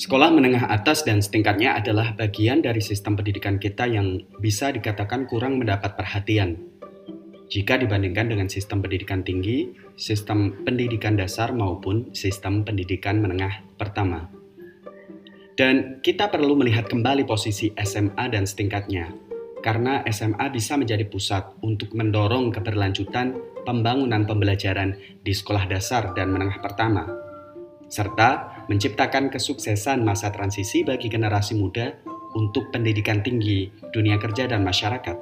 Sekolah menengah atas dan setingkatnya adalah bagian dari sistem pendidikan kita yang bisa dikatakan kurang mendapat perhatian. Jika dibandingkan dengan sistem pendidikan tinggi, sistem pendidikan dasar maupun sistem pendidikan menengah pertama. Dan kita perlu melihat kembali posisi SMA dan setingkatnya, karena SMA bisa menjadi pusat untuk mendorong keberlanjutan pembangunan pembelajaran di sekolah dasar dan menengah pertama serta menciptakan kesuksesan masa transisi bagi generasi muda untuk pendidikan tinggi, dunia kerja, dan masyarakat.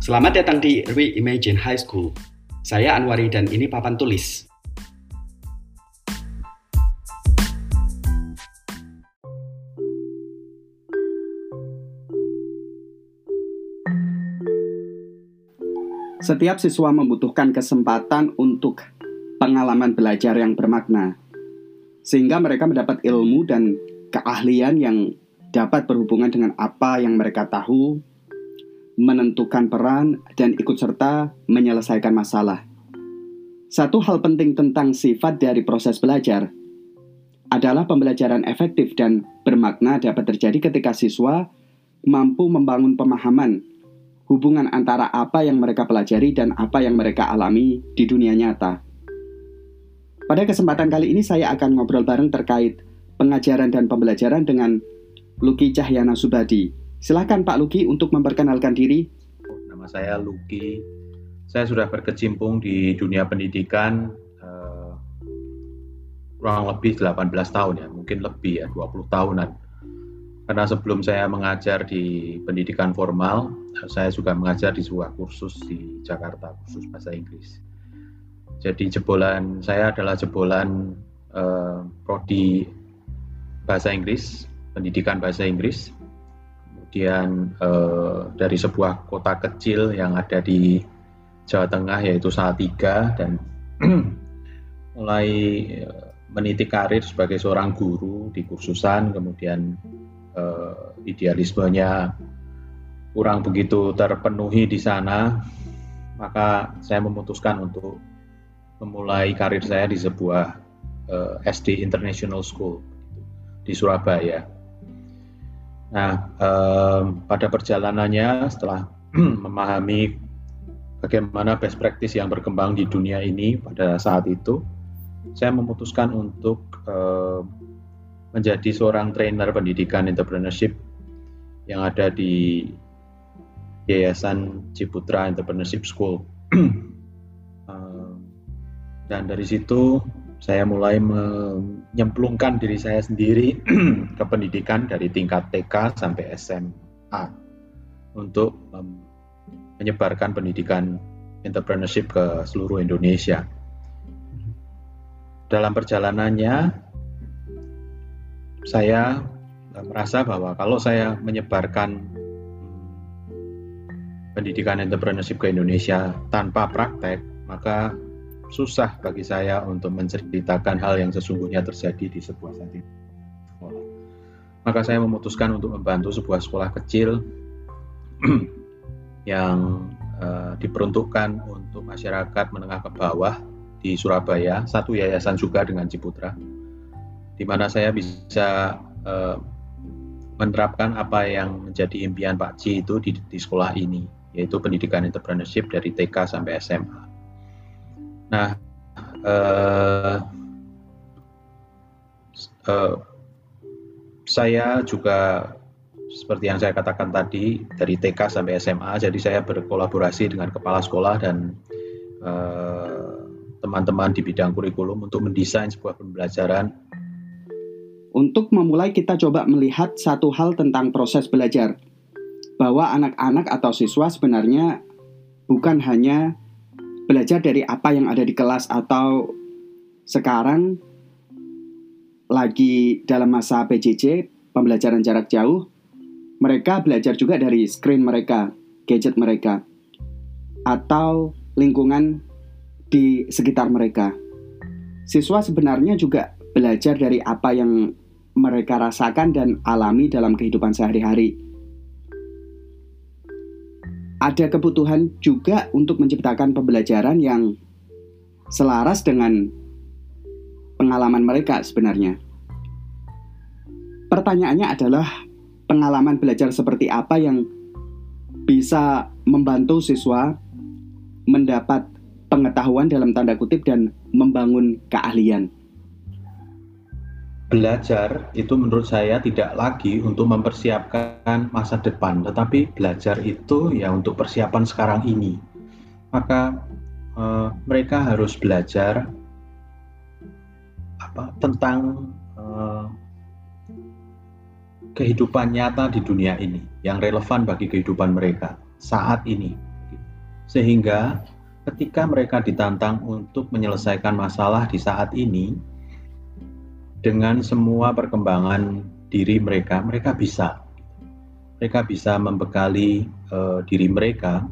Selamat datang di Reimagine High School. Saya Anwari dan ini papan tulis. Setiap siswa membutuhkan kesempatan untuk pengalaman belajar yang bermakna, sehingga mereka mendapat ilmu dan keahlian yang dapat berhubungan dengan apa yang mereka tahu, menentukan peran, dan ikut serta menyelesaikan masalah. Satu hal penting tentang sifat dari proses belajar adalah pembelajaran efektif dan bermakna dapat terjadi ketika siswa mampu membangun pemahaman hubungan antara apa yang mereka pelajari dan apa yang mereka alami di dunia nyata. Pada kesempatan kali ini saya akan ngobrol bareng terkait pengajaran dan pembelajaran dengan Luki Cahyana Subadi. Silahkan Pak Luki untuk memperkenalkan diri. Nama saya Luki. Saya sudah berkecimpung di dunia pendidikan uh, kurang lebih 18 tahun ya, mungkin lebih ya, 20 tahunan karena sebelum saya mengajar di pendidikan formal, saya juga mengajar di sebuah kursus di Jakarta, kursus bahasa Inggris. Jadi jebolan saya adalah jebolan eh, prodi bahasa Inggris, pendidikan bahasa Inggris. Kemudian eh, dari sebuah kota kecil yang ada di Jawa Tengah yaitu Salatiga dan mulai eh, meniti karir sebagai seorang guru di kursusan, kemudian uh, idealismenya kurang begitu terpenuhi di sana, maka saya memutuskan untuk memulai karir saya di sebuah uh, eh, SD International School di Surabaya. Nah, um, pada perjalanannya setelah memahami bagaimana best practice yang berkembang di dunia ini pada saat itu, saya memutuskan untuk menjadi seorang trainer pendidikan entrepreneurship yang ada di Yayasan Ciputra Entrepreneurship School. Dan dari situ saya mulai menyemplungkan diri saya sendiri ke pendidikan dari tingkat TK sampai SMA untuk menyebarkan pendidikan entrepreneurship ke seluruh Indonesia. Dalam perjalanannya, saya merasa bahwa kalau saya menyebarkan pendidikan entrepreneurship ke Indonesia tanpa praktek, maka susah bagi saya untuk menceritakan hal yang sesungguhnya terjadi di sebuah setting sekolah. Maka saya memutuskan untuk membantu sebuah sekolah kecil yang uh, diperuntukkan untuk masyarakat menengah ke bawah di Surabaya, satu yayasan juga dengan Ciputra di mana saya bisa uh, menerapkan apa yang menjadi impian Pak Ci itu di, di sekolah ini, yaitu pendidikan entrepreneurship dari TK sampai SMA. Nah, uh, uh, saya juga seperti yang saya katakan tadi dari TK sampai SMA, jadi saya berkolaborasi dengan kepala sekolah dan teman-teman uh, di bidang kurikulum untuk mendesain sebuah pembelajaran untuk memulai kita coba melihat satu hal tentang proses belajar. Bahwa anak-anak atau siswa sebenarnya bukan hanya belajar dari apa yang ada di kelas atau sekarang lagi dalam masa PJJ, pembelajaran jarak jauh, mereka belajar juga dari screen mereka, gadget mereka, atau lingkungan di sekitar mereka. Siswa sebenarnya juga belajar dari apa yang mereka rasakan dan alami dalam kehidupan sehari-hari. ada kebutuhan juga untuk menciptakan pembelajaran yang selaras dengan pengalaman mereka sebenarnya. Pertanyaannya adalah pengalaman belajar seperti apa yang bisa membantu siswa mendapat pengetahuan dalam tanda kutip dan membangun keahlian. Belajar itu menurut saya tidak lagi untuk mempersiapkan masa depan, tetapi belajar itu ya untuk persiapan sekarang ini. Maka eh, mereka harus belajar apa tentang eh, kehidupan nyata di dunia ini yang relevan bagi kehidupan mereka saat ini. Sehingga ketika mereka ditantang untuk menyelesaikan masalah di saat ini dengan semua perkembangan diri mereka, mereka bisa. Mereka bisa membekali uh, diri mereka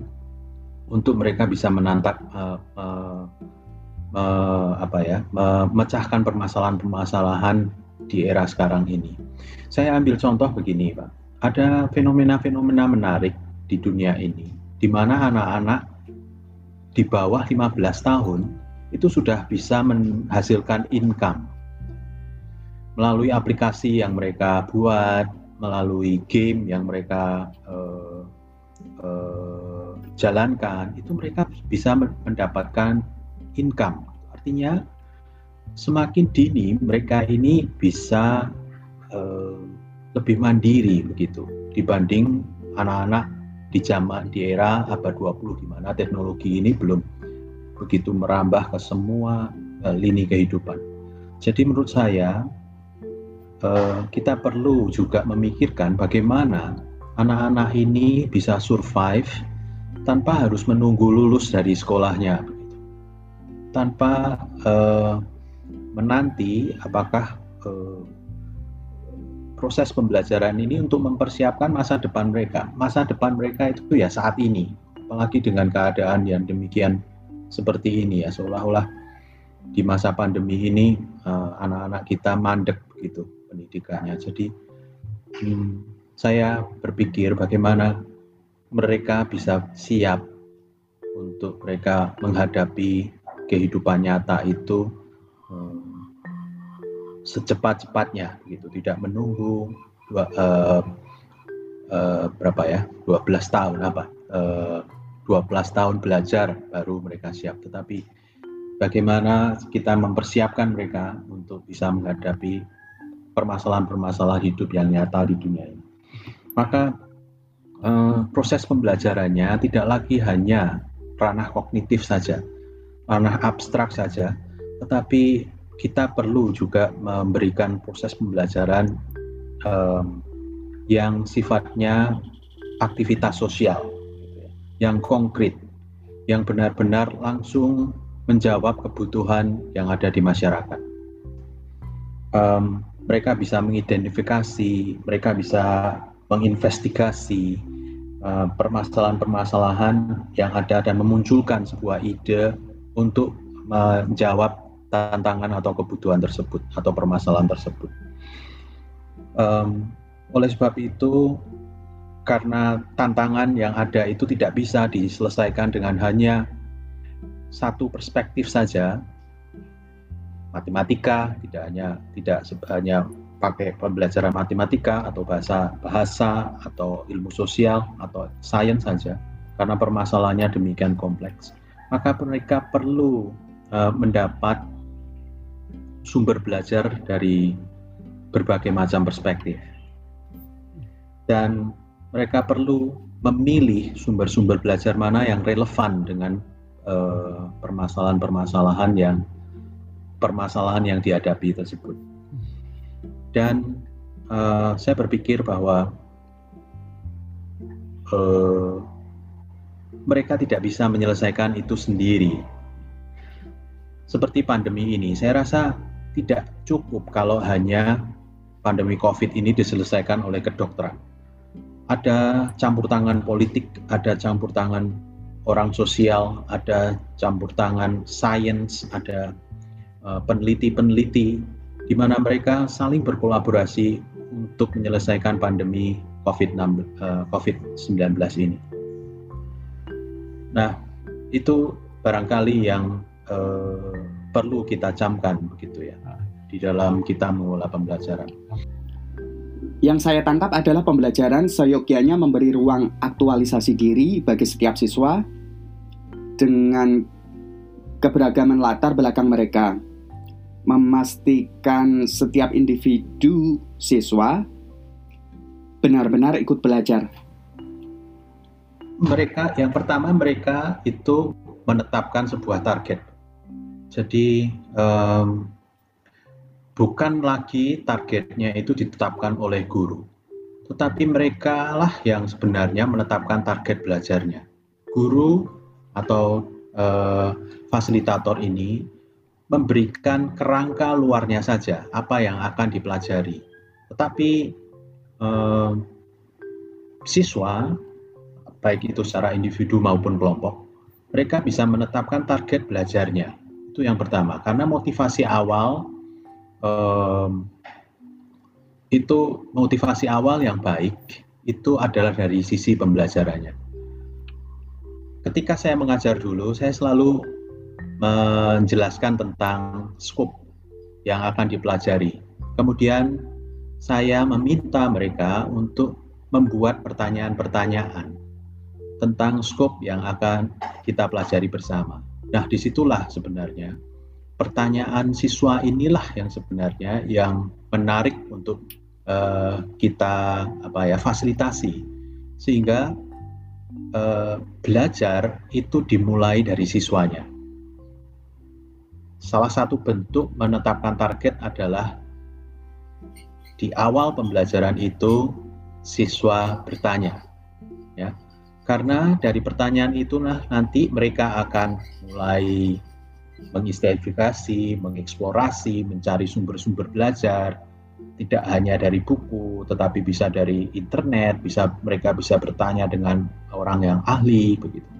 untuk mereka bisa menantang uh, uh, uh, apa ya, memecahkan permasalahan-permasalahan di era sekarang ini. Saya ambil contoh begini, Pak. Ada fenomena-fenomena menarik di dunia ini, di mana anak-anak di bawah 15 tahun itu sudah bisa menghasilkan income melalui aplikasi yang mereka buat, melalui game yang mereka uh, uh, jalankan, itu mereka bisa mendapatkan income. Artinya semakin dini mereka ini bisa uh, lebih mandiri begitu dibanding anak-anak di zaman di era abad 20 di mana teknologi ini belum begitu merambah ke semua uh, lini kehidupan. Jadi menurut saya uh, kita perlu juga memikirkan bagaimana anak-anak ini bisa survive tanpa harus menunggu lulus dari sekolahnya. Tanpa uh, menanti apakah uh, proses pembelajaran ini untuk mempersiapkan masa depan mereka. Masa depan mereka itu ya saat ini, apalagi dengan keadaan yang demikian seperti ini ya, seolah-olah di masa pandemi ini eh, anak-anak uh, kita mandek begitu pendidikannya. Jadi hmm, saya berpikir bagaimana mereka bisa siap untuk mereka menghadapi kehidupan nyata itu hmm, secepat-cepatnya gitu. Tidak menunggu dua, uh, uh, berapa ya? 12 tahun apa? Uh, eh, 12 tahun belajar baru mereka siap. Tetapi bagaimana kita mempersiapkan mereka untuk bisa menghadapi permasalahan-permasalahan hidup yang nyata di dunia ini maka uh, proses pembelajarannya tidak lagi hanya ranah kognitif saja ranah abstrak saja tetapi kita perlu juga memberikan proses pembelajaran um, yang sifatnya aktivitas sosial, yang konkret, yang benar-benar langsung menjawab kebutuhan yang ada di masyarakat. Um, mereka bisa mengidentifikasi, mereka bisa menginvestigasi uh, permasalahan-permasalahan yang ada dan memunculkan sebuah ide untuk menjawab tantangan atau kebutuhan tersebut atau permasalahan tersebut. Um, oleh sebab itu, karena tantangan yang ada itu tidak bisa diselesaikan dengan hanya satu perspektif saja, matematika tidak hanya tidak hanya pakai pembelajaran matematika atau bahasa bahasa atau ilmu sosial atau sains saja, karena permasalahannya demikian kompleks, maka mereka perlu uh, mendapat sumber belajar dari berbagai macam perspektif. Dan mereka perlu memilih sumber-sumber belajar mana yang relevan dengan eh, permasalahan-permasalahan uh, yang permasalahan yang dihadapi tersebut. Dan uh, saya berpikir bahwa uh, mereka tidak bisa menyelesaikan itu sendiri. Seperti pandemi ini, saya rasa tidak cukup kalau hanya pandemi COVID ini diselesaikan oleh kedokteran. Ada campur tangan politik, ada campur tangan orang sosial, ada campur tangan sains, ada peneliti-peneliti di mana mereka saling berkolaborasi untuk menyelesaikan pandemi COVID-19 uh, COVID ini. Nah, itu barangkali yang eh, perlu kita camkan begitu ya di dalam kita mengelola pembelajaran. Yang saya tangkap adalah pembelajaran seyogyanya memberi ruang aktualisasi diri bagi setiap siswa dengan keberagaman latar belakang mereka, memastikan setiap individu siswa benar-benar ikut belajar. Mereka yang pertama mereka itu menetapkan sebuah target. Jadi um, bukan lagi targetnya itu ditetapkan oleh guru, tetapi mereka lah yang sebenarnya menetapkan target belajarnya. Guru atau eh, fasilitator ini memberikan kerangka luarnya saja apa yang akan dipelajari, tetapi eh, siswa baik itu secara individu maupun kelompok mereka bisa menetapkan target belajarnya. Itu yang pertama. Karena motivasi awal um, itu motivasi awal yang baik itu adalah dari sisi pembelajarannya. Ketika saya mengajar dulu, saya selalu menjelaskan tentang skop yang akan dipelajari. Kemudian saya meminta mereka untuk membuat pertanyaan-pertanyaan tentang skop yang akan kita pelajari bersama. Nah, di situlah sebenarnya pertanyaan siswa inilah yang sebenarnya yang menarik untuk uh, kita apa ya fasilitasi sehingga uh, belajar itu dimulai dari siswanya. Salah satu bentuk menetapkan target adalah di awal pembelajaran itu siswa bertanya, ya, karena dari pertanyaan itulah nanti mereka akan mulai mengidentifikasi, mengeksplorasi, mencari sumber-sumber belajar, tidak hanya dari buku, tetapi bisa dari internet, bisa mereka bisa bertanya dengan orang yang ahli begitu.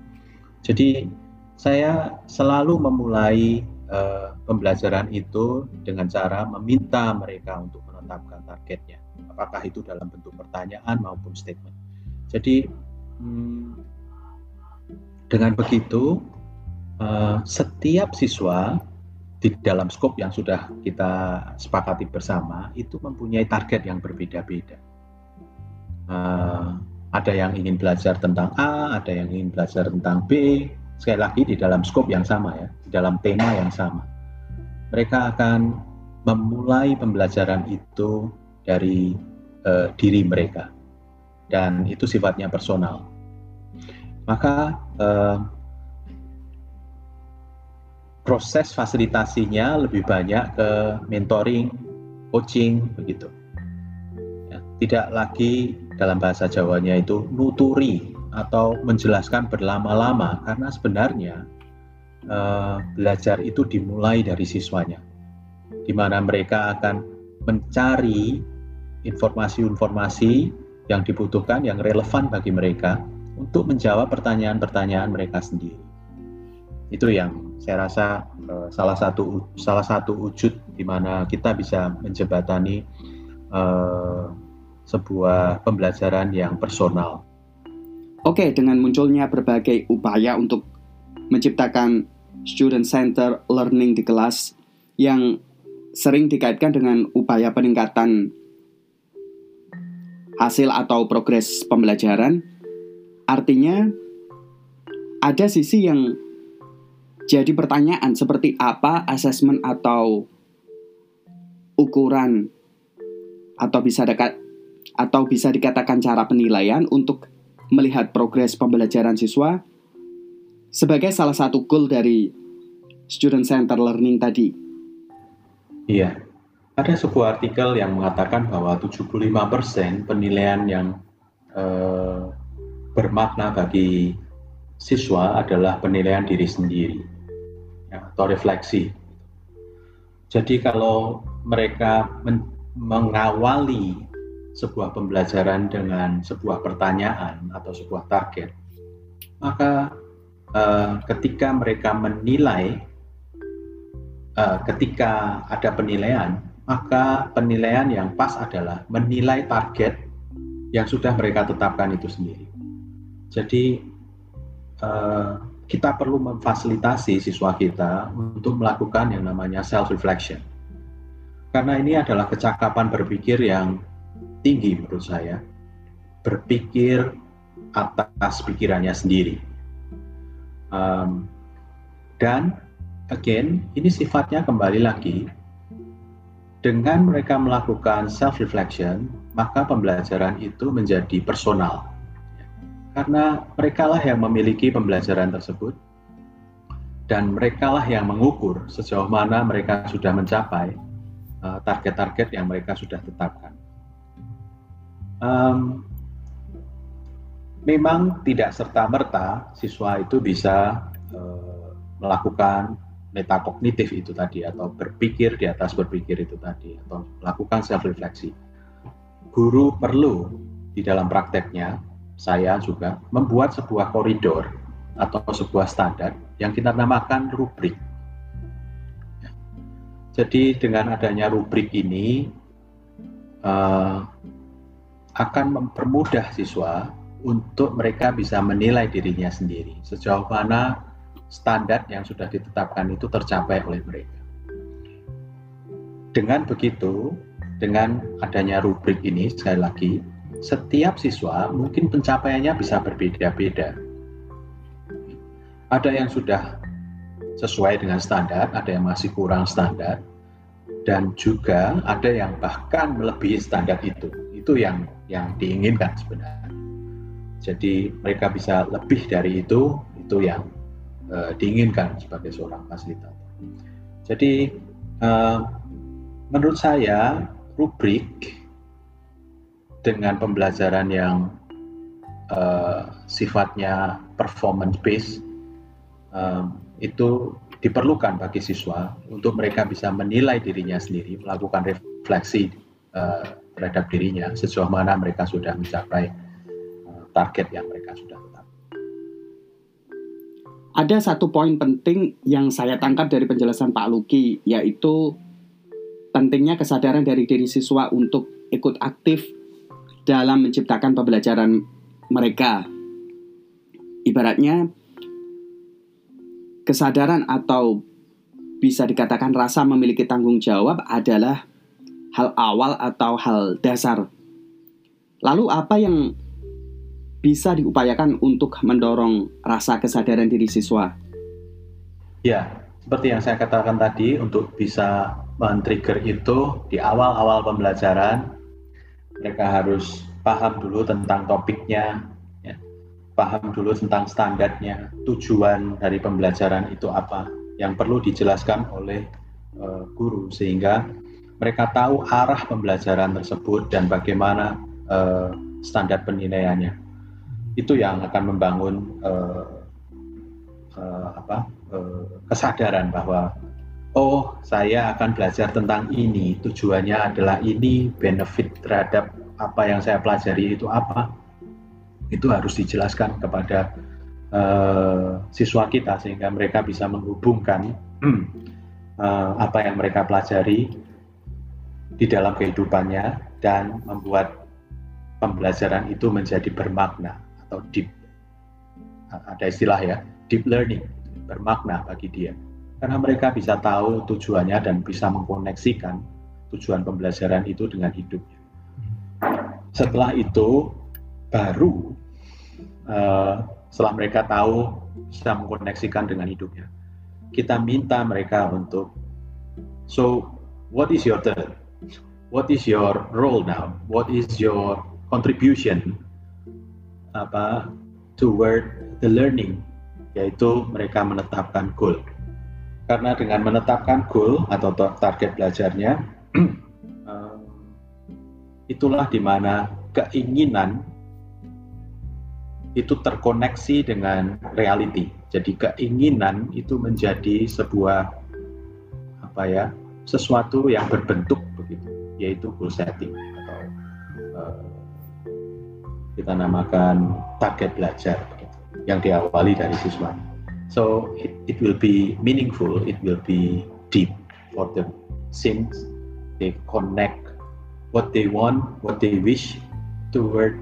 Jadi saya selalu memulai uh, pembelajaran itu dengan cara meminta mereka untuk menetapkan targetnya, apakah itu dalam bentuk pertanyaan maupun statement. Jadi hmm, dengan begitu uh, setiap siswa di dalam skop yang sudah kita sepakati bersama itu mempunyai target yang berbeda-beda. Uh, ada yang ingin belajar tentang A, ada yang ingin belajar tentang B. Sekali lagi di dalam skop yang sama ya, di dalam tema yang sama. Mereka akan memulai pembelajaran itu dari uh, diri mereka dan itu sifatnya personal. Maka uh, proses fasilitasinya lebih banyak ke mentoring, coaching begitu. Ya, tidak lagi dalam bahasa Jawanya itu nuturi atau menjelaskan berlama-lama karena sebenarnya uh, belajar itu dimulai dari siswanya, di mana mereka akan mencari informasi-informasi yang dibutuhkan, yang relevan bagi mereka untuk menjawab pertanyaan-pertanyaan mereka sendiri. Itu yang saya rasa uh, salah satu salah satu wujud di mana kita bisa menjembatani uh, sebuah pembelajaran yang personal. Oke, dengan munculnya berbagai upaya untuk menciptakan student center learning di kelas yang sering dikaitkan dengan upaya peningkatan hasil atau progres pembelajaran, artinya ada sisi yang jadi pertanyaan seperti apa asesmen atau ukuran atau bisa dekat atau bisa dikatakan cara penilaian untuk melihat progres pembelajaran siswa sebagai salah satu goal dari student center learning tadi. Iya. Ada sebuah artikel yang mengatakan bahwa 75% penilaian yang eh, bermakna bagi siswa adalah penilaian diri sendiri ya, atau refleksi. Jadi kalau mereka men mengawali sebuah pembelajaran dengan sebuah pertanyaan atau sebuah target, maka uh, ketika mereka menilai, uh, ketika ada penilaian, maka penilaian yang pas adalah menilai target yang sudah mereka tetapkan itu sendiri. Jadi uh, kita perlu memfasilitasi siswa kita untuk melakukan yang namanya self reflection. Karena ini adalah kecakapan berpikir yang tinggi menurut saya. Berpikir atas pikirannya sendiri. Um, dan again, ini sifatnya kembali lagi dengan mereka melakukan self reflection, maka pembelajaran itu menjadi personal karena merekalah yang memiliki pembelajaran tersebut dan merekalah yang mengukur sejauh mana mereka sudah mencapai uh, target-target yang mereka sudah tetapkan. Um, memang tidak serta merta siswa itu bisa uh, melakukan metakognitif itu tadi atau berpikir di atas berpikir itu tadi atau melakukan self refleksi. Guru perlu di dalam prakteknya saya juga membuat sebuah koridor atau sebuah standar yang kita namakan rubrik. Jadi dengan adanya rubrik ini uh, akan mempermudah siswa untuk mereka bisa menilai dirinya sendiri sejauh mana standar yang sudah ditetapkan itu tercapai oleh mereka. Dengan begitu, dengan adanya rubrik ini sekali lagi setiap siswa mungkin pencapaiannya bisa berbeda-beda. Ada yang sudah sesuai dengan standar, ada yang masih kurang standar, dan juga ada yang bahkan melebihi standar itu. Itu yang yang diinginkan sebenarnya. Jadi mereka bisa lebih dari itu, itu yang uh, diinginkan sebagai seorang fasilitator. Jadi uh, menurut saya rubrik dengan pembelajaran yang uh, sifatnya performance based um, itu diperlukan bagi siswa untuk mereka bisa menilai dirinya sendiri, melakukan refleksi uh, terhadap dirinya sejauh mana mereka sudah mencapai uh, target yang mereka sudah tetap. Ada satu poin penting yang saya tangkap dari penjelasan Pak Luki, yaitu pentingnya kesadaran dari diri siswa untuk ikut aktif dalam menciptakan pembelajaran mereka. Ibaratnya kesadaran atau bisa dikatakan rasa memiliki tanggung jawab adalah hal awal atau hal dasar. Lalu apa yang bisa diupayakan untuk mendorong rasa kesadaran diri siswa? Ya, seperti yang saya katakan tadi, untuk bisa men-trigger itu di awal-awal pembelajaran, mereka harus paham dulu tentang topiknya, ya. paham dulu tentang standarnya, tujuan dari pembelajaran itu apa, yang perlu dijelaskan oleh uh, guru sehingga mereka tahu arah pembelajaran tersebut dan bagaimana uh, standar penilaiannya. Itu yang akan membangun uh, uh, apa, uh, kesadaran bahwa oh saya akan belajar tentang ini, tujuannya adalah ini, benefit terhadap apa yang saya pelajari itu apa, itu harus dijelaskan kepada uh, siswa kita sehingga mereka bisa menghubungkan uh, apa yang mereka pelajari di dalam kehidupannya dan membuat pembelajaran itu menjadi bermakna atau deep. Ada istilah ya, deep learning, bermakna bagi dia karena mereka bisa tahu tujuannya dan bisa mengkoneksikan tujuan pembelajaran itu dengan hidupnya. Setelah itu baru uh, setelah mereka tahu bisa mengkoneksikan dengan hidupnya, kita minta mereka untuk so what is your turn? What is your role now? What is your contribution apa toward the learning? Yaitu mereka menetapkan goal karena dengan menetapkan goal atau target belajarnya, eh, itulah di mana keinginan itu terkoneksi dengan reality. Jadi keinginan itu menjadi sebuah apa ya, sesuatu yang berbentuk gitu yaitu goal setting atau uh, kita namakan target belajar gitu, yang diawali dari siswa. So it, it will be meaningful, it will be deep for them since they connect what they want, what they wish toward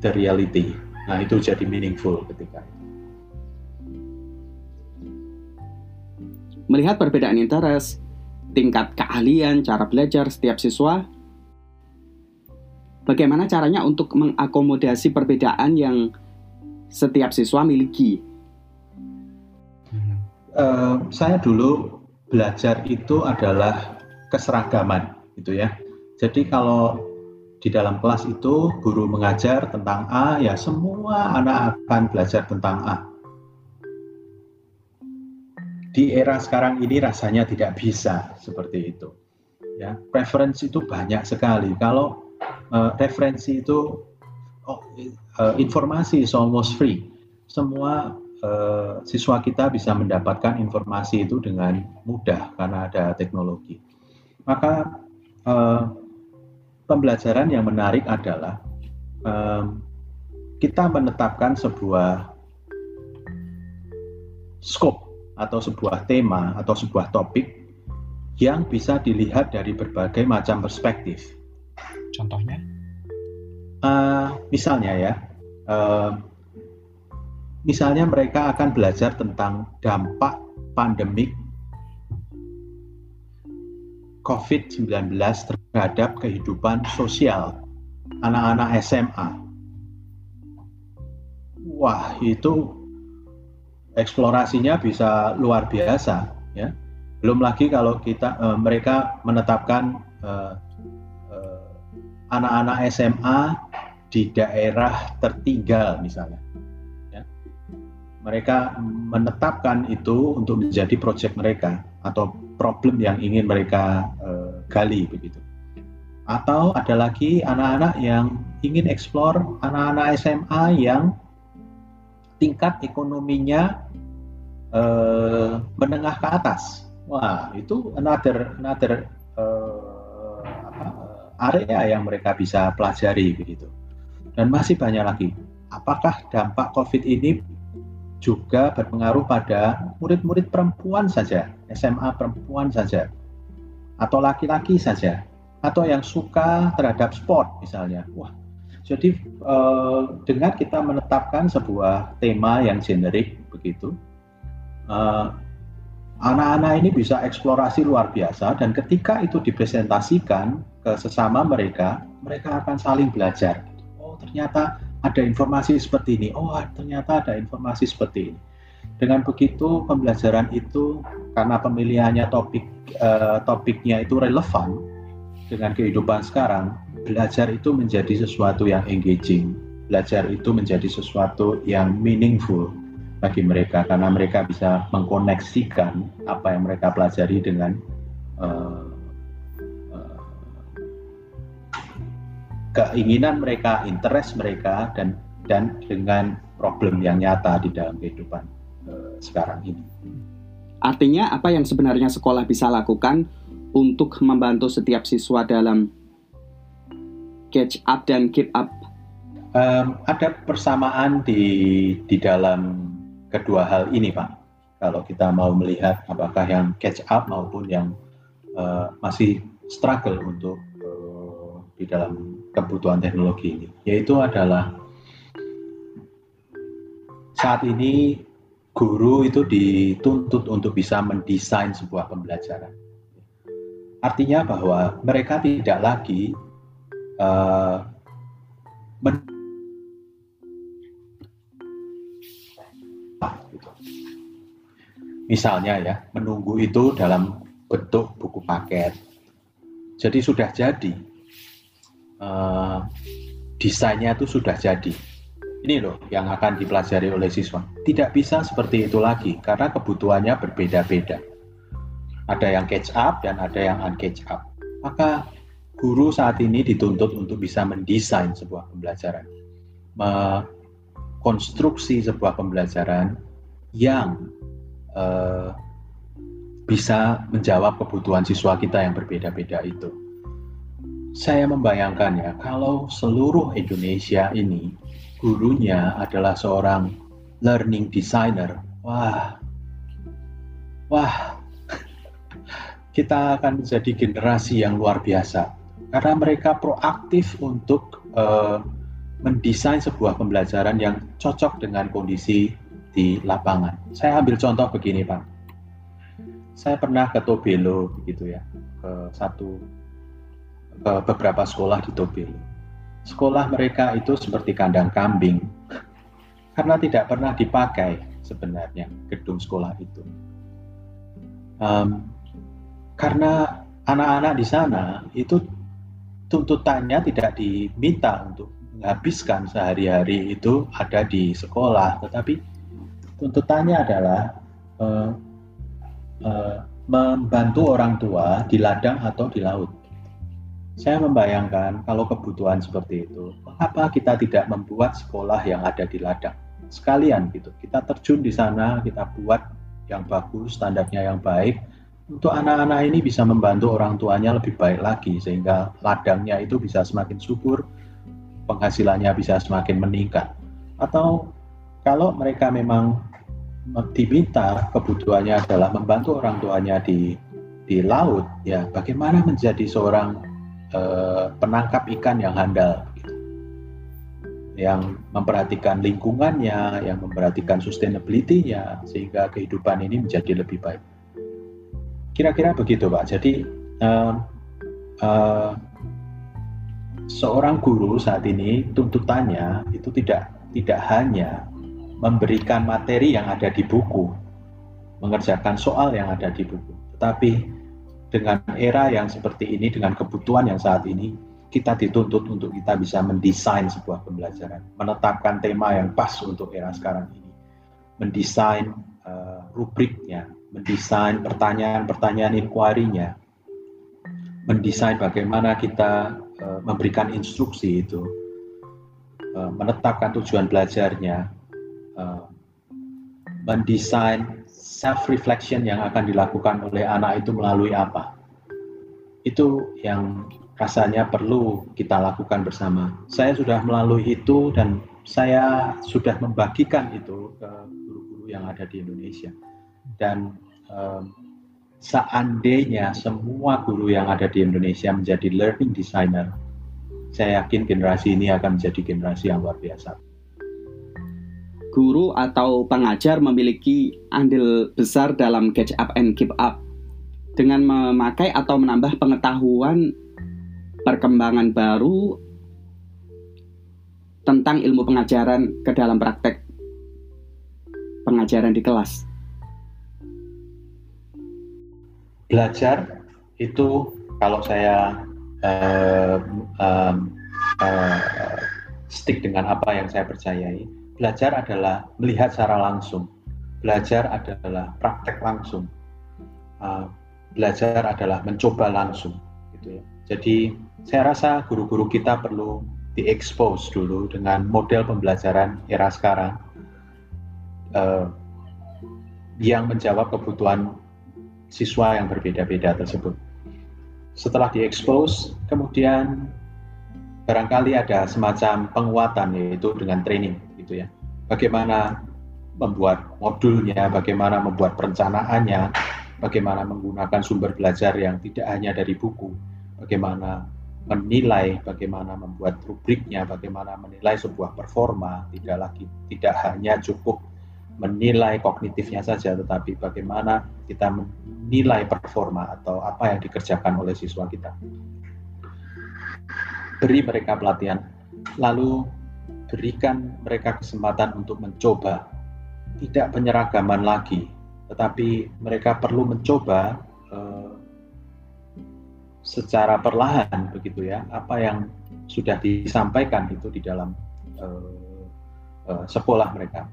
the reality. Nah itu jadi meaningful ketika. Melihat perbedaan interest, tingkat keahlian, cara belajar setiap siswa, bagaimana caranya untuk mengakomodasi perbedaan yang setiap siswa miliki? Uh, saya dulu belajar itu adalah keseragaman, gitu ya. Jadi kalau di dalam kelas itu guru mengajar tentang A, ya semua anak akan belajar tentang A. Di era sekarang ini rasanya tidak bisa seperti itu. Ya, preferensi itu banyak sekali. Kalau uh, referensi itu oh, uh, informasi is almost free. Semua uh, siswa kita bisa mendapatkan informasi itu dengan mudah karena ada teknologi. Maka uh, pembelajaran yang menarik adalah um, kita menetapkan sebuah scope atau sebuah tema atau sebuah topik yang bisa dilihat dari berbagai macam perspektif. Contohnya? Uh, misalnya ya, uh, misalnya mereka akan belajar tentang dampak pandemik COVID-19 terhadap kehidupan sosial anak-anak SMA. Wah, itu eksplorasinya bisa luar biasa, ya. Belum lagi kalau kita uh, mereka menetapkan uh, anak-anak SMA di daerah tertinggal misalnya. Ya. Mereka menetapkan itu untuk menjadi proyek mereka atau problem yang ingin mereka uh, gali begitu. Atau ada lagi anak-anak yang ingin eksplor anak-anak SMA yang tingkat ekonominya uh, menengah ke atas. Wah, itu another another uh, area yang mereka bisa pelajari begitu. Dan masih banyak lagi. Apakah dampak COVID ini juga berpengaruh pada murid-murid perempuan saja, SMA perempuan saja, atau laki-laki saja, atau yang suka terhadap sport misalnya. Wah, jadi eh, dengan kita menetapkan sebuah tema yang generik begitu, eh, anak-anak ini bisa eksplorasi luar biasa dan ketika itu dipresentasikan ke sesama mereka, mereka akan saling belajar. Oh, ternyata ada informasi seperti ini. Oh, ternyata ada informasi seperti ini. Dengan begitu, pembelajaran itu karena pemilihannya topik uh, topiknya itu relevan dengan kehidupan sekarang, belajar itu menjadi sesuatu yang engaging. Belajar itu menjadi sesuatu yang meaningful bagi mereka karena mereka bisa mengkoneksikan apa yang mereka pelajari dengan uh, keinginan mereka, interest mereka dan dan dengan problem yang nyata di dalam kehidupan uh, sekarang ini. Artinya apa yang sebenarnya sekolah bisa lakukan untuk membantu setiap siswa dalam catch up dan keep up? Um, ada persamaan di di dalam kedua hal ini, Pak. Kalau kita mau melihat apakah yang catch up maupun yang uh, masih struggle untuk uh, di dalam kebutuhan teknologi ini, yaitu adalah saat ini guru itu dituntut untuk bisa mendesain sebuah pembelajaran. Artinya bahwa mereka tidak lagi men Misalnya ya, menunggu itu dalam bentuk buku paket. Jadi sudah jadi, uh, desainnya itu sudah jadi. Ini loh yang akan dipelajari oleh siswa. Tidak bisa seperti itu lagi karena kebutuhannya berbeda-beda. Ada yang catch up dan ada yang uncatch up. Maka guru saat ini dituntut untuk bisa mendesain sebuah pembelajaran, mengkonstruksi sebuah pembelajaran yang uh, bisa menjawab kebutuhan siswa kita yang berbeda-beda itu. Saya membayangkan ya, kalau seluruh Indonesia ini gurunya adalah seorang learning designer, wah, wah, kita akan menjadi generasi yang luar biasa karena mereka proaktif untuk uh, mendesain sebuah pembelajaran yang cocok dengan kondisi di lapangan. Saya ambil contoh begini, Pak. saya pernah ke Tobelo begitu ya, ke satu ke beberapa sekolah di Tobelo. Sekolah mereka itu seperti kandang kambing karena tidak pernah dipakai sebenarnya gedung sekolah itu. Um, karena anak-anak di sana itu tuntutannya tidak diminta untuk menghabiskan sehari-hari itu ada di sekolah, tetapi tuntutannya adalah uh, uh, membantu orang tua di ladang atau di laut. Saya membayangkan kalau kebutuhan seperti itu, mengapa kita tidak membuat sekolah yang ada di ladang? Sekalian gitu, kita terjun di sana, kita buat yang bagus, standarnya yang baik, untuk anak-anak ini bisa membantu orang tuanya lebih baik lagi sehingga ladangnya itu bisa semakin subur, penghasilannya bisa semakin meningkat. Atau kalau mereka memang diminta kebutuhannya adalah membantu orang tuanya di di laut, ya bagaimana menjadi seorang uh, penangkap ikan yang handal, gitu. yang memperhatikan lingkungannya, yang memperhatikan sustainability-nya, sehingga kehidupan ini menjadi lebih baik. Kira-kira begitu, Pak. Jadi uh, uh, seorang guru saat ini tuntutannya itu tidak tidak hanya memberikan materi yang ada di buku, mengerjakan soal yang ada di buku, tetapi dengan era yang seperti ini, dengan kebutuhan yang saat ini, kita dituntut untuk kita bisa mendesain sebuah pembelajaran, menetapkan tema yang pas untuk era sekarang ini, mendesain uh, rubriknya, mendesain pertanyaan-pertanyaan inquiry-nya, mendesain bagaimana kita uh, memberikan instruksi itu, uh, menetapkan tujuan belajarnya, uh, mendesain self-reflection yang akan dilakukan oleh anak itu melalui apa. Itu yang rasanya perlu kita lakukan bersama. Saya sudah melalui itu dan saya sudah membagikan itu ke guru-guru yang ada di Indonesia dan um, seandainya semua guru yang ada di Indonesia menjadi learning designer, saya yakin generasi ini akan menjadi generasi yang luar biasa. Guru atau pengajar memiliki andil besar dalam catch up and keep up dengan memakai atau menambah pengetahuan perkembangan baru tentang ilmu pengajaran ke dalam praktek pengajaran di kelas. Belajar itu kalau saya uh, um, uh, stick dengan apa yang saya percayai, belajar adalah melihat secara langsung, belajar adalah praktek langsung, uh, belajar adalah mencoba langsung, gitu ya. Jadi saya rasa guru-guru kita perlu diekspos dulu dengan model pembelajaran era sekarang uh, yang menjawab kebutuhan siswa yang berbeda-beda tersebut. Setelah diekspos, kemudian barangkali ada semacam penguatan yaitu dengan training gitu ya. Bagaimana membuat modulnya, bagaimana membuat perencanaannya, bagaimana menggunakan sumber belajar yang tidak hanya dari buku, bagaimana menilai, bagaimana membuat rubriknya, bagaimana menilai sebuah performa, tidak lagi tidak hanya cukup menilai kognitifnya saja, tetapi bagaimana kita menilai performa atau apa yang dikerjakan oleh siswa kita. Beri mereka pelatihan, lalu berikan mereka kesempatan untuk mencoba, tidak penyeragaman lagi, tetapi mereka perlu mencoba uh, secara perlahan begitu ya, apa yang sudah disampaikan itu di dalam uh, uh, sekolah mereka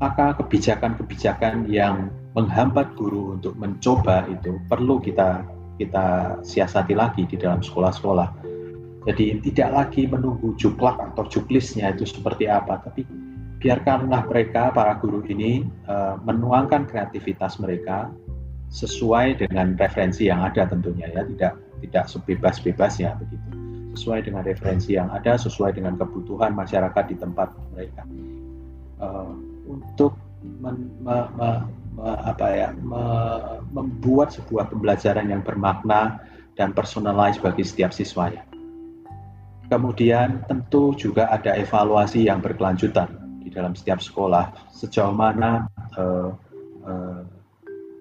maka kebijakan-kebijakan yang menghambat guru untuk mencoba itu perlu kita kita siasati lagi di dalam sekolah-sekolah. Jadi tidak lagi menunggu juklak atau juklisnya itu seperti apa, tapi biarkanlah mereka para guru ini uh, menuangkan kreativitas mereka sesuai dengan referensi yang ada tentunya ya, tidak tidak sebebas-bebasnya begitu. Sesuai dengan referensi yang ada, sesuai dengan kebutuhan masyarakat di tempat mereka. Uh, untuk men, me, me, me, apa ya, me, membuat sebuah pembelajaran yang bermakna dan personalized bagi setiap siswanya. Kemudian tentu juga ada evaluasi yang berkelanjutan di dalam setiap sekolah sejauh mana uh, uh,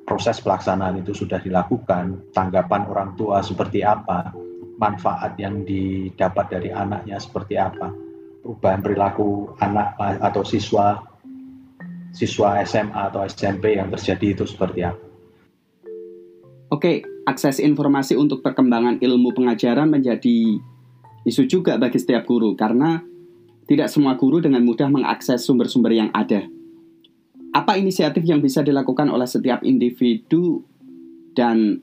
proses pelaksanaan itu sudah dilakukan, tanggapan orang tua seperti apa, manfaat yang didapat dari anaknya seperti apa, perubahan perilaku anak atau siswa siswa SMA atau SMP yang terjadi itu seperti apa. Oke, akses informasi untuk perkembangan ilmu pengajaran menjadi isu juga bagi setiap guru karena tidak semua guru dengan mudah mengakses sumber-sumber yang ada. Apa inisiatif yang bisa dilakukan oleh setiap individu dan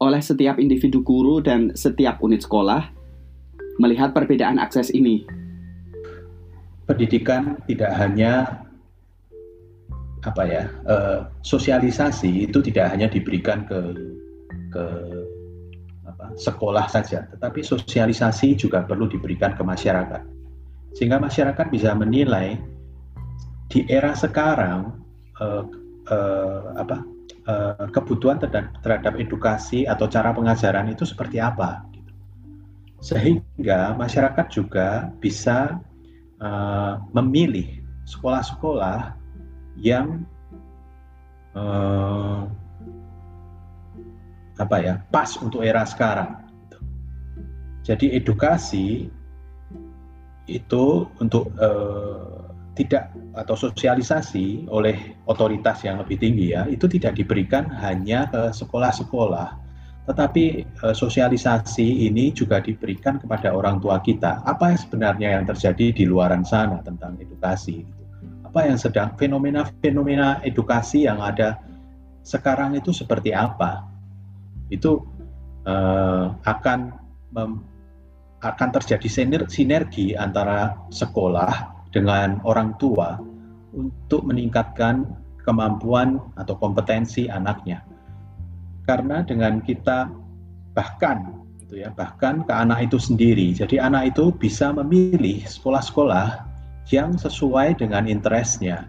oleh setiap individu guru dan setiap unit sekolah melihat perbedaan akses ini? Pendidikan tidak hanya apa ya uh, sosialisasi itu tidak hanya diberikan ke ke apa, sekolah saja, tetapi sosialisasi juga perlu diberikan ke masyarakat sehingga masyarakat bisa menilai di era sekarang uh, uh, apa uh, kebutuhan terhadap, terhadap edukasi atau cara pengajaran itu seperti apa gitu. sehingga masyarakat juga bisa uh, memilih sekolah-sekolah yang uh, apa ya pas untuk era sekarang. Jadi edukasi itu untuk uh, tidak atau sosialisasi oleh otoritas yang lebih tinggi ya itu tidak diberikan hanya ke sekolah-sekolah tetapi uh, sosialisasi ini juga diberikan kepada orang tua kita. Apa yang sebenarnya yang terjadi di luaran sana tentang edukasi apa yang sedang fenomena-fenomena edukasi yang ada sekarang itu seperti apa? Itu uh, akan mem, akan terjadi sinergi antara sekolah dengan orang tua untuk meningkatkan kemampuan atau kompetensi anaknya karena dengan kita bahkan gitu ya bahkan ke anak itu sendiri jadi anak itu bisa memilih sekolah-sekolah yang sesuai dengan interestnya.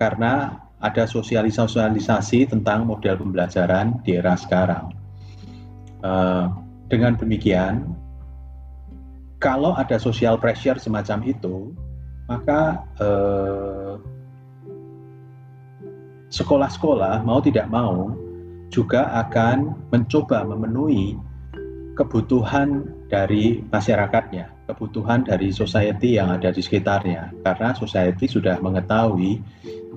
Karena ada sosialisasi tentang model pembelajaran di era sekarang. Uh, dengan demikian, kalau ada social pressure semacam itu, maka uh, sekolah-sekolah mau tidak mau juga akan mencoba memenuhi kebutuhan dari masyarakatnya kebutuhan dari society yang ada di sekitarnya. Karena society sudah mengetahui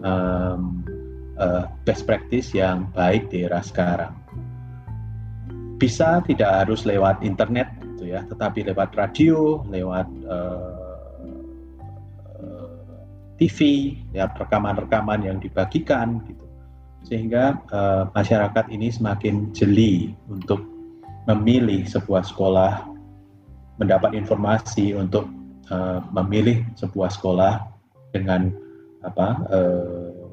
um, uh, best practice yang baik di era sekarang. Bisa tidak harus lewat internet gitu ya tetapi lewat radio lewat uh, uh, TV ya rekaman-rekaman yang dibagikan gitu sehingga uh, masyarakat ini semakin jeli untuk memilih sebuah sekolah mendapat informasi untuk uh, memilih sebuah sekolah dengan apa uh,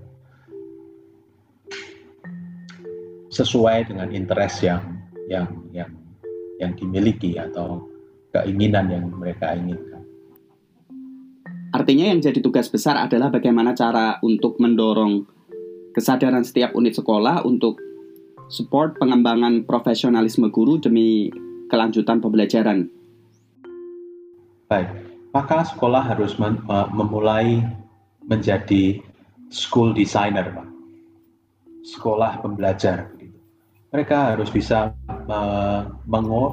sesuai dengan interest yang yang yang yang dimiliki atau keinginan yang mereka inginkan. Artinya yang jadi tugas besar adalah bagaimana cara untuk mendorong kesadaran setiap unit sekolah untuk support pengembangan profesionalisme guru demi kelanjutan pembelajaran Baik, maka sekolah harus memulai menjadi school designer, Pak. Sekolah pembelajar. Mereka harus bisa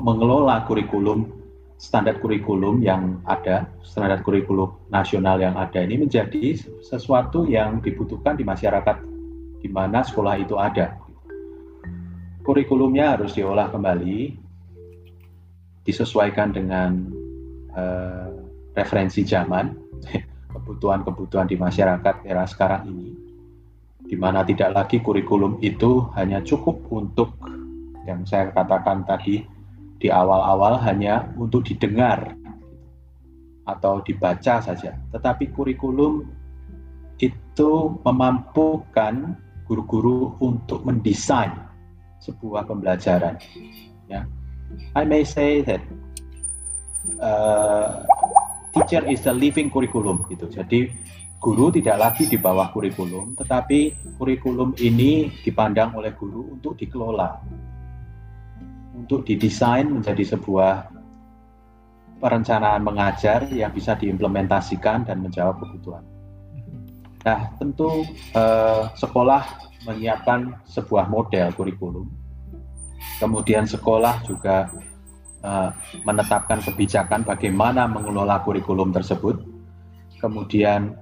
mengelola kurikulum, standar kurikulum yang ada, standar kurikulum nasional yang ada ini menjadi sesuatu yang dibutuhkan di masyarakat di mana sekolah itu ada. Kurikulumnya harus diolah kembali, disesuaikan dengan uh, referensi zaman, kebutuhan-kebutuhan di masyarakat era sekarang ini, di mana tidak lagi kurikulum itu hanya cukup untuk yang saya katakan tadi di awal-awal hanya untuk didengar atau dibaca saja, tetapi kurikulum itu memampukan guru-guru untuk mendesain sebuah pembelajaran. Ya, I may say that uh, teacher is a living curriculum gitu. Jadi guru tidak lagi di bawah kurikulum, tetapi kurikulum ini dipandang oleh guru untuk dikelola, untuk didesain menjadi sebuah perencanaan mengajar yang bisa diimplementasikan dan menjawab kebutuhan. Nah, tentu eh, sekolah menyiapkan sebuah model kurikulum. Kemudian sekolah juga eh, menetapkan kebijakan bagaimana mengelola kurikulum tersebut. Kemudian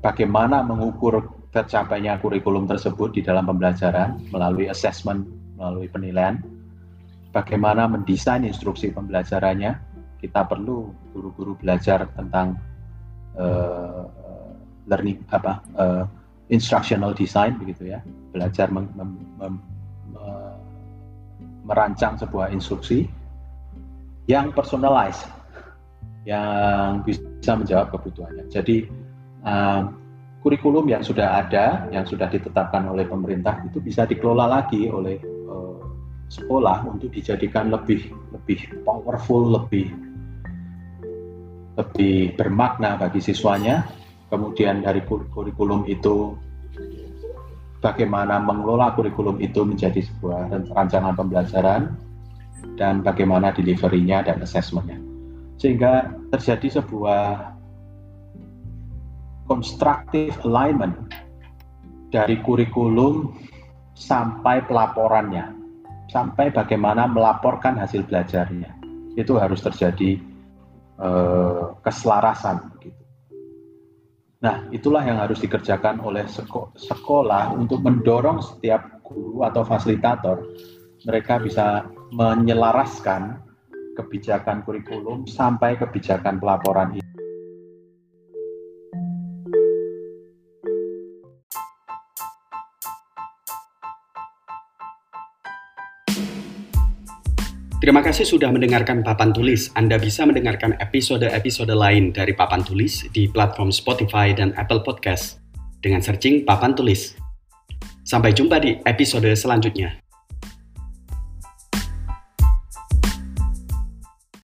bagaimana mengukur tercapainya kurikulum tersebut di dalam pembelajaran melalui assessment, melalui penilaian. Bagaimana mendesain instruksi pembelajarannya. Kita perlu guru-guru belajar tentang uh, learning apa uh, instructional design begitu ya. Belajar mem, mem, mem, merancang sebuah instruksi yang personalized yang bisa menjawab kebutuhannya. Jadi um, kurikulum yang sudah ada yang sudah ditetapkan oleh pemerintah itu bisa dikelola lagi oleh uh, sekolah untuk dijadikan lebih lebih powerful lebih lebih bermakna bagi siswanya kemudian dari kurikulum itu bagaimana mengelola kurikulum itu menjadi sebuah rancangan pembelajaran dan bagaimana deliverynya dan assessmentnya. Sehingga terjadi sebuah constructive alignment dari kurikulum sampai pelaporannya sampai bagaimana melaporkan hasil belajarnya. Itu harus terjadi eh, keselarasan gitu Nah, itulah yang harus dikerjakan oleh seko sekolah untuk mendorong setiap guru atau fasilitator mereka bisa menyelaraskan kebijakan kurikulum sampai kebijakan pelaporan ini. Terima kasih sudah mendengarkan Papan Tulis. Anda bisa mendengarkan episode-episode lain dari Papan Tulis di platform Spotify dan Apple Podcast dengan searching Papan Tulis. Sampai jumpa di episode selanjutnya.